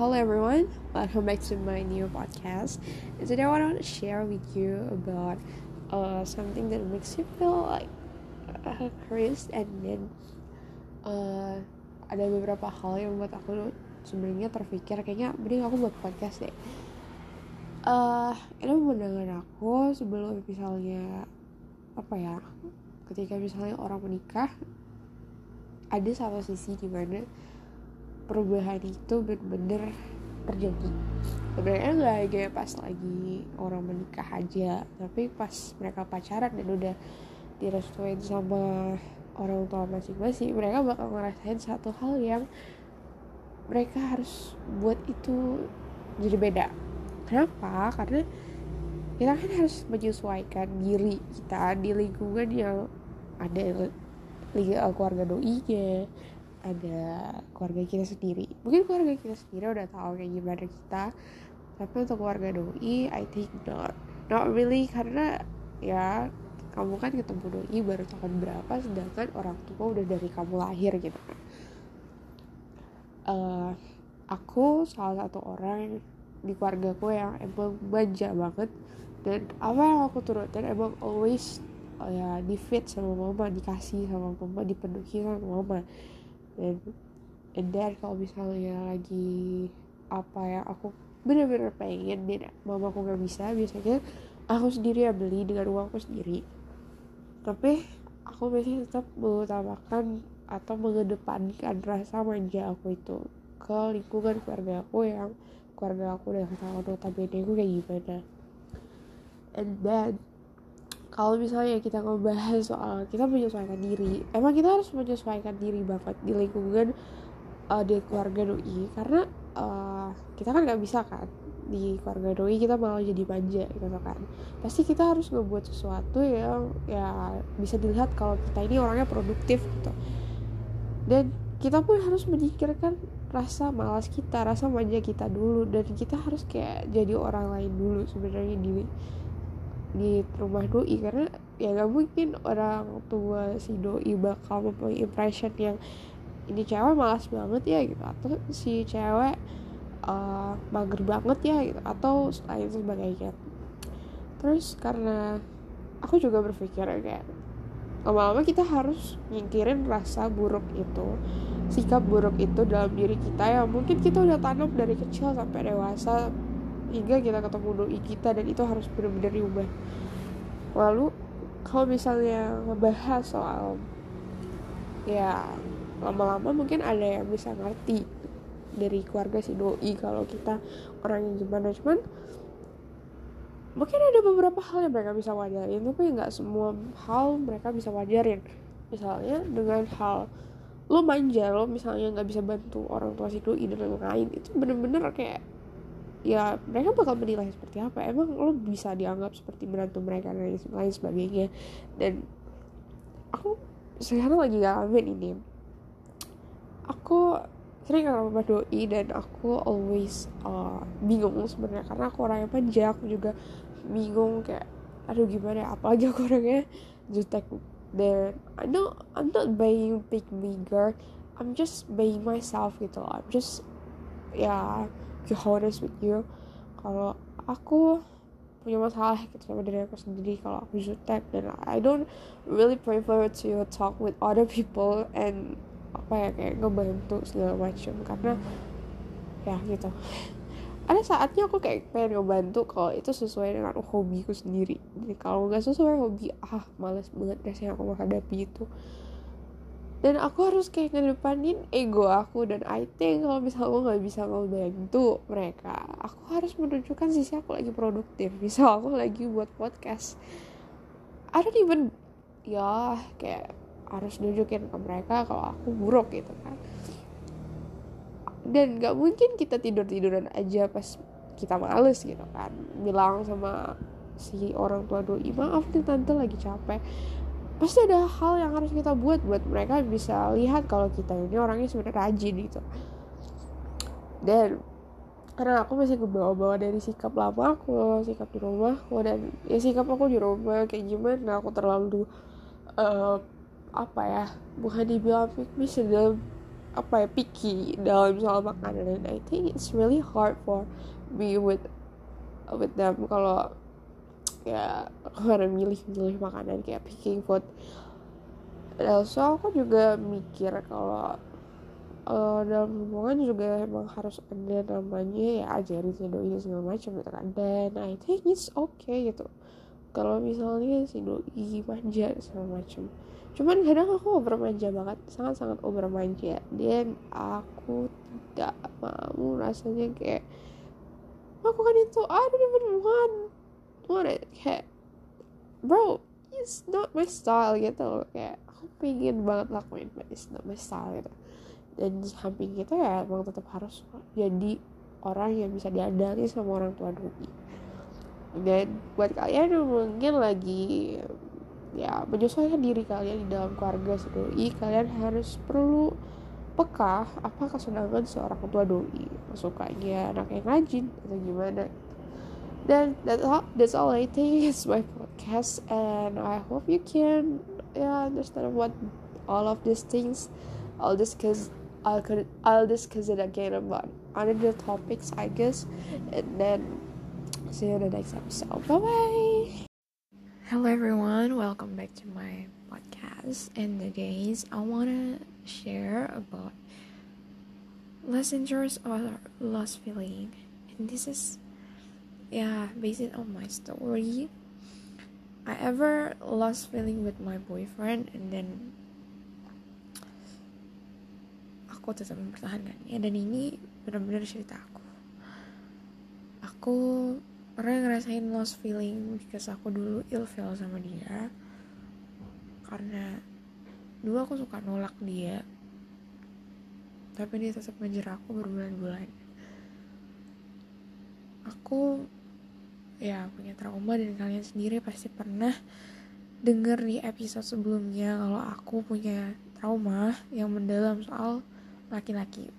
Hello everyone, welcome back to my new podcast. And today I want to share with you about uh, something that makes you feel like uh, curious and then uh, ada beberapa hal yang buat aku sebenarnya terpikir kayaknya mending aku buat podcast deh. Uh, ini mendengar aku sebelum misalnya apa ya ketika misalnya orang menikah ada satu sisi di mana perubahan itu bener-bener terjadi. Sebenarnya nggak kayak pas lagi orang menikah aja tapi pas mereka pacaran dan udah direstuin sama orang tua masing-masing mereka bakal ngerasain satu hal yang mereka harus buat itu jadi beda. Kenapa? Karena kita kan harus menyesuaikan diri kita di lingkungan yang ada keluarga doinya ada keluarga kita sendiri. Mungkin keluarga kita sendiri udah tahu kayak gimana kita tapi untuk keluarga doi I think not. Not really karena ya kamu kan ketemu doi baru tahun berapa sedangkan orang tua udah dari kamu lahir gitu kan. Uh, aku salah satu orang di keluarga aku yang emang manja banget dan apa yang aku turutin emang always uh, ya di fit sama mama dikasih sama mama dipenuhi sama mama dan then kalau misalnya lagi apa ya aku bener-bener pengen dan mamaku nggak bisa biasanya aku sendiri yang beli dengan uangku sendiri. Tapi aku masih tetap mengutamakan atau mengedepankan rasa manja aku itu ke lingkungan keluarga aku yang keluarga aku udah tahu notabene aku kayak gimana. And then kalau misalnya kita ngebahas soal kita menyesuaikan diri. Emang kita harus menyesuaikan diri banget di lingkungan uh, di keluarga doi. Karena uh, kita kan nggak bisa kan di keluarga doi kita malah jadi manja gitu kan. Pasti kita harus ngebuat sesuatu yang ya bisa dilihat kalau kita ini orangnya produktif gitu. Dan kita pun harus menyingkirkan rasa malas kita rasa manja kita dulu. Dan kita harus kayak jadi orang lain dulu sebenarnya di di rumah doi karena ya gak mungkin orang tua si doi bakal mempunyai impression yang ini cewek malas banget ya gitu. Atau si cewek uh, mager banget ya gitu. Atau lain sebagainya. Terus karena aku juga berpikir kayak lama-lama kita harus nyingkirin rasa buruk itu sikap buruk itu dalam diri kita ya. Mungkin kita udah tanam dari kecil sampai dewasa hingga kita ketemu doi kita dan itu harus benar-benar diubah. Lalu kalau misalnya ngebahas soal ya lama-lama mungkin ada yang bisa ngerti dari keluarga si doi kalau kita orang yang gimana. Cuman mungkin ada beberapa hal yang mereka bisa wajarin tapi nggak semua hal mereka bisa wajarin. Misalnya dengan hal lo manja lo misalnya nggak bisa bantu orang tua si doi dan lain-lain itu bener-bener kayak ya mereka bakal menilai seperti apa. Emang lo bisa dianggap seperti menantu mereka dan lain sebagainya. Dan aku sekarang lagi ngalamin ini. Aku sering sama doi dan aku always uh, bingung sebenarnya. Karena aku orangnya manja aku juga bingung kayak aduh gimana? Ya, apalagi aku orangnya? Jutek. Dan I know I'm not being big bigger. I'm just being myself gitu I'm just ya yeah, be honest with you kalau aku punya masalah gitu sama diri aku sendiri kalau aku jutek dan I don't really prefer to talk with other people and apa ya kayak ngebantu segala macam. Karena ya gitu. Ada saatnya aku kayak pengen ngebantu kalau itu sesuai dengan hobiku sendiri. Jadi kalau nggak sesuai hobi ah males banget rasanya aku menghadapi itu dan aku harus kayak ngedepanin ego aku dan I think kalau misalnya aku nggak bisa ngebantu mereka aku harus menunjukkan sisi aku lagi produktif. Misal aku lagi buat podcast. I don't even ya kayak harus nunjukin ke mereka kalau aku buruk gitu kan. Dan nggak mungkin kita tidur tiduran aja pas kita males gitu kan. Bilang sama si orang tua doi maaf nih tante lagi capek pasti ada hal yang harus kita buat buat mereka bisa lihat kalau kita ini orangnya sebenarnya rajin gitu. Dan karena aku masih kebawa-bawa dari sikap lama aku sikap di rumahku dan ya sikap aku di rumah kayak gimana aku terlalu uh, apa ya bukan dibilang pick me apa ya picky dalam soal makanan. And I think it's really hard for me with with them kalau ya karena milih-milih makanan kayak picking food. And also aku juga mikir kalau uh, dalam hubungan juga emang harus ada namanya ya ajarin si doi segala macam gitu kan. Dan I think it's okay gitu. Kalau misalnya si doi manja segala macam. Cuman kadang aku over manja banget sangat sangat over manja dan aku tidak mau rasanya kayak aku kan itu I don't even want it kayak bro it's not my style gitu loh. Kayak aku pengen banget lakuin but it's not my style gitu. Dan samping itu ya emang tetap harus jadi orang yang bisa diandalkan sama orang tua doi dan buat kalian yang mungkin lagi ya menyesuaikan diri kalian di dalam keluarga doi kalian harus perlu peka apa kesenangan seorang tua doi. Sukanya anak yang rajin atau gimana dan that's all, that's all I think is my podcast and I hope you can yeah understand what all of these things all this cause I'll I'll discuss it again about other topics, I guess, and then see you in the next episode. Bye bye. Hello everyone, welcome back to my podcast. And today's I wanna share about less lessons or lost feeling, and this is yeah based on my story. I ever lost feeling with my boyfriend, and then aku tetap mempertahankannya dan ini benar-benar cerita aku. Aku pernah ngerasain lost feeling because aku dulu ilfeel sama dia. Karena dulu aku suka nolak dia tapi dia tetap ngejar aku berbulan-bulan. Aku ya punya trauma dan kalian sendiri pasti pernah denger di episode sebelumnya kalau aku punya trauma yang mendalam soal laki-laki.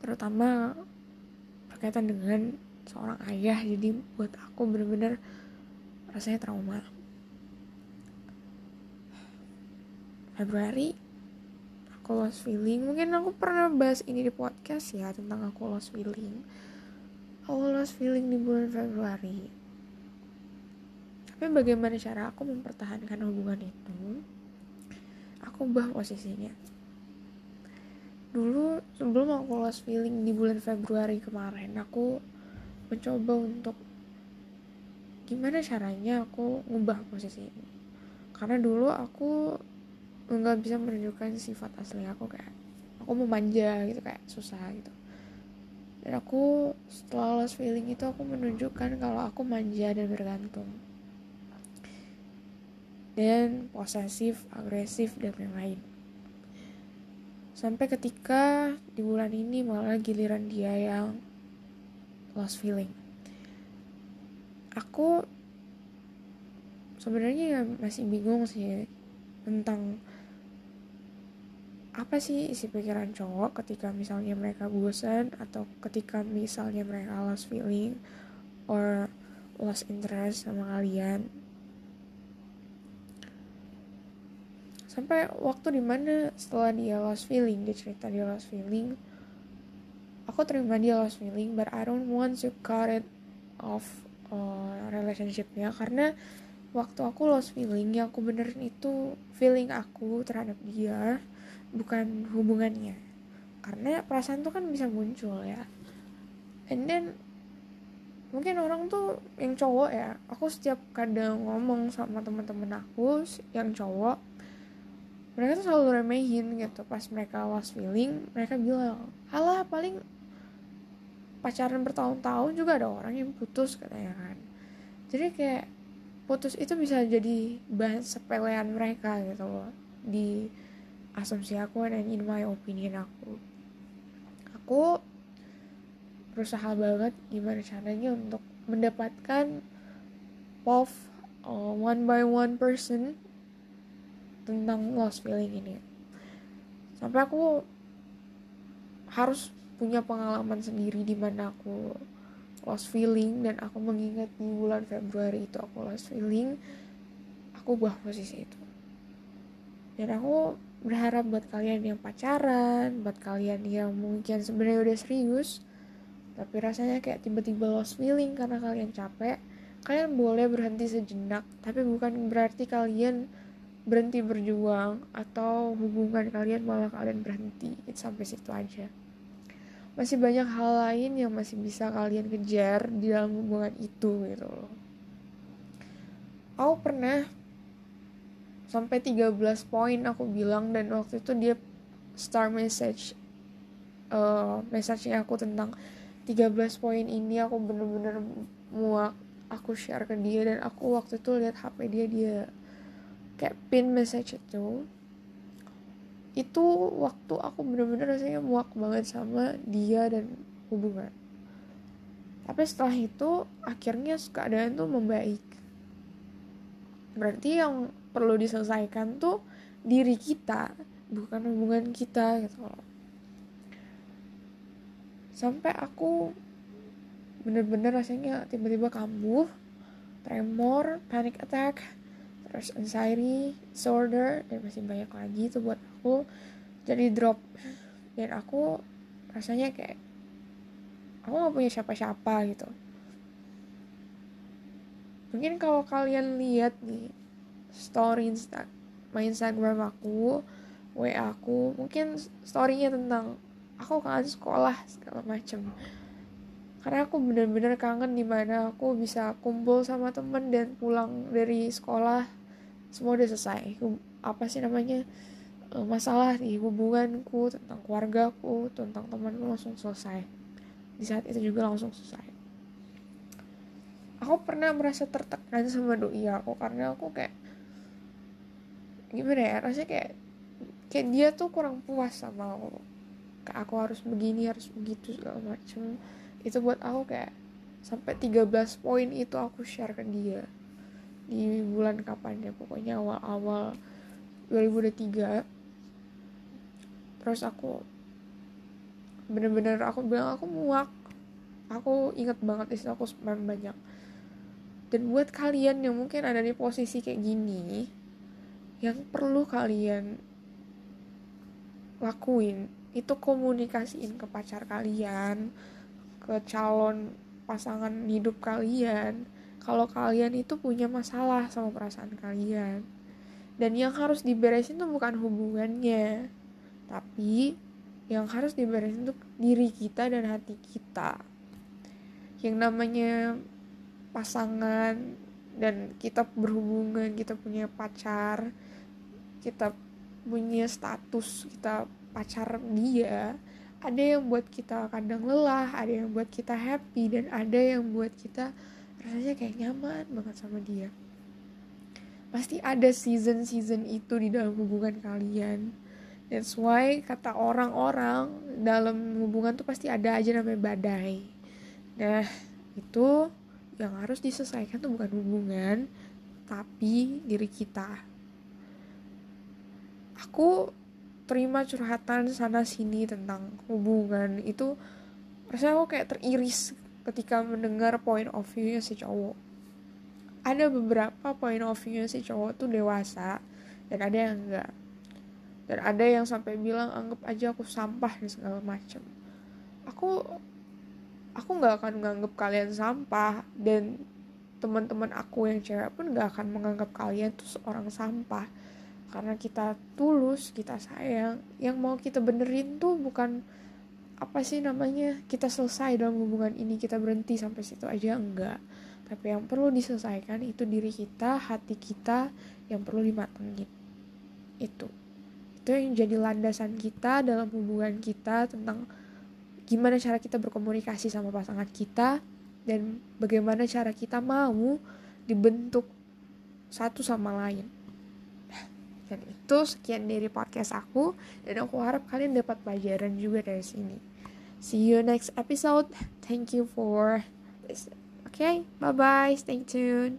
Terutama berkaitan dengan seorang ayah jadi buat aku bener-bener rasanya trauma. Februari aku lost feeling. Mungkin aku pernah bahas ini di podcast ya tentang aku lost feeling aku lost feeling di bulan Februari. Tapi bagaimana cara aku mempertahankan hubungan itu? Aku ubah posisinya. Dulu sebelum aku lost feeling di bulan Februari kemarin aku mencoba untuk gimana caranya aku ngubah posisi ini. Karena dulu aku nggak bisa menunjukkan sifat asli aku kayak aku mau manja gitu kayak susah gitu dan aku setelah lost feeling itu aku menunjukkan kalau aku manja dan bergantung dan posesif agresif dan lain-lain Sampai ketika di bulan ini malah giliran dia yang lost feeling. Aku sebenarnya masih bingung sih tentang apa sih isi pikiran cowok ketika misalnya mereka bosan atau ketika misalnya mereka lost feeling or lost interest sama kalian? Sampai waktu di mana setelah dia lost feeling dia cerita dia lost feeling aku terima dia lost feeling but I don't want to cut it off uh, relationshipnya. Karena waktu aku lost feeling yang aku benerin itu feeling aku terhadap dia bukan hubungannya. Karena perasaan tuh kan bisa muncul ya. And then mungkin orang tuh yang cowok ya aku setiap kadang ngomong sama teman-teman aku yang cowok mereka tuh selalu remehin gitu. Pas mereka lost feeling mereka bilang alah paling pacaran bertahun-tahun juga ada orang yang putus katanya kan. Jadi kayak putus itu bisa jadi bahan sepelean mereka gitu loh di asumsi aku dan in my opinion aku. Aku berusaha banget gimana caranya untuk mendapatkan love uh, one by one person tentang lost feeling ini. Sampai aku harus punya pengalaman sendiri di mana aku lost feeling dan aku mengingat di bulan Februari itu aku lost feeling aku buah posisi itu. Dan aku berharap buat kalian yang pacaran buat kalian yang mungkin sebenarnya udah serius tapi rasanya kayak tiba-tiba lost feeling karena kalian capek kalian boleh berhenti sejenak tapi bukan berarti kalian berhenti berjuang atau hubungan kalian malah kalian berhenti. Itu sampai situ aja. Masih banyak hal lain yang masih bisa kalian kejar di dalam hubungan itu gitu loh. Aku pernah sampai 13 poin aku bilang dan waktu itu dia star message uh, message-nya aku tentang 13 poin ini aku bener-bener muak aku share ke dia dan aku waktu itu lihat HP dia dia kayak pin message itu. Itu waktu aku bener-bener rasanya muak banget sama dia dan hubungan. Tapi setelah itu akhirnya keadaan tuh membaik. Berarti yang perlu diselesaikan tuh diri kita bukan hubungan kita gitu loh. Sampai aku bener-bener rasanya tiba-tiba kambuh tremor panic attack terus anxiety disorder dan masih banyak lagi itu buat aku jadi drop. Dan aku rasanya kayak aku gak punya siapa-siapa gitu. Mungkin kalau kalian lihat di story insta my instagram aku wa aku mungkin storynya tentang aku kan sekolah segala macem. Karena aku bener-bener kangen di mana aku bisa kumpul sama temen dan pulang dari sekolah. Semua udah selesai. Apa sih namanya e, masalah di hubunganku tentang keluargaku tentang temanku langsung selesai. Di saat itu juga langsung selesai. Aku pernah merasa tertekan sama doi aku karena aku kayak gimana ya rasanya kayak kayak dia tuh kurang puas sama aku. Kayak aku harus begini harus begitu segala macem. Itu buat aku kayak sampai 13 poin itu aku share ke dia. Di bulan kapan ya pokoknya awal-awal 2023 terus aku bener-bener aku bilang aku muak. Aku inget banget istilah aku spam banyak. Dan buat kalian yang mungkin ada di posisi kayak gini yang perlu kalian lakuin itu komunikasiin ke pacar kalian ke calon pasangan hidup kalian. Kalau kalian itu punya masalah sama perasaan kalian. Dan yang harus diberesin tuh bukan hubungannya tapi yang harus diberesin tuh diri kita dan hati kita. Yang namanya pasangan dan kita berhubungan kita punya pacar kita punya status kita pacar dia ada yang buat kita kadang lelah ada yang buat kita happy dan ada yang buat kita rasanya kayak nyaman banget sama dia. Pasti ada season-season itu di dalam hubungan kalian. That's why kata orang-orang dalam hubungan tuh pasti ada aja namanya badai. Nah itu yang harus diselesaikan tuh bukan hubungan tapi diri kita. Aku terima curhatan sana sini tentang hubungan itu. Rasanya aku kayak teriris ketika mendengar point of view-nya si cowok. Ada beberapa point of view-nya si cowok tuh dewasa dan ada yang enggak. Dan ada yang sampai bilang anggap aja aku sampah dan segala macam aku aku nggak akan menganggap kalian sampah dan teman-teman aku yang cewek pun nggak akan menganggap kalian tuh seorang sampah. Karena kita tulus kita sayang yang mau kita benerin tuh bukan apa sih namanya kita selesai dalam hubungan ini kita berhenti sampai situ aja enggak. Tapi yang perlu diselesaikan itu diri kita hati kita yang perlu dimatengin. Itu. Itu yang jadi landasan kita dalam hubungan kita tentang gimana cara kita berkomunikasi sama pasangan kita dan bagaimana cara kita mau dibentuk satu sama lain. Dan itu sekian dari podcast aku dan aku harap kalian dapat pelajaran juga dari sini. See you next episode. Thank you for this. Okay bye bye stay tuned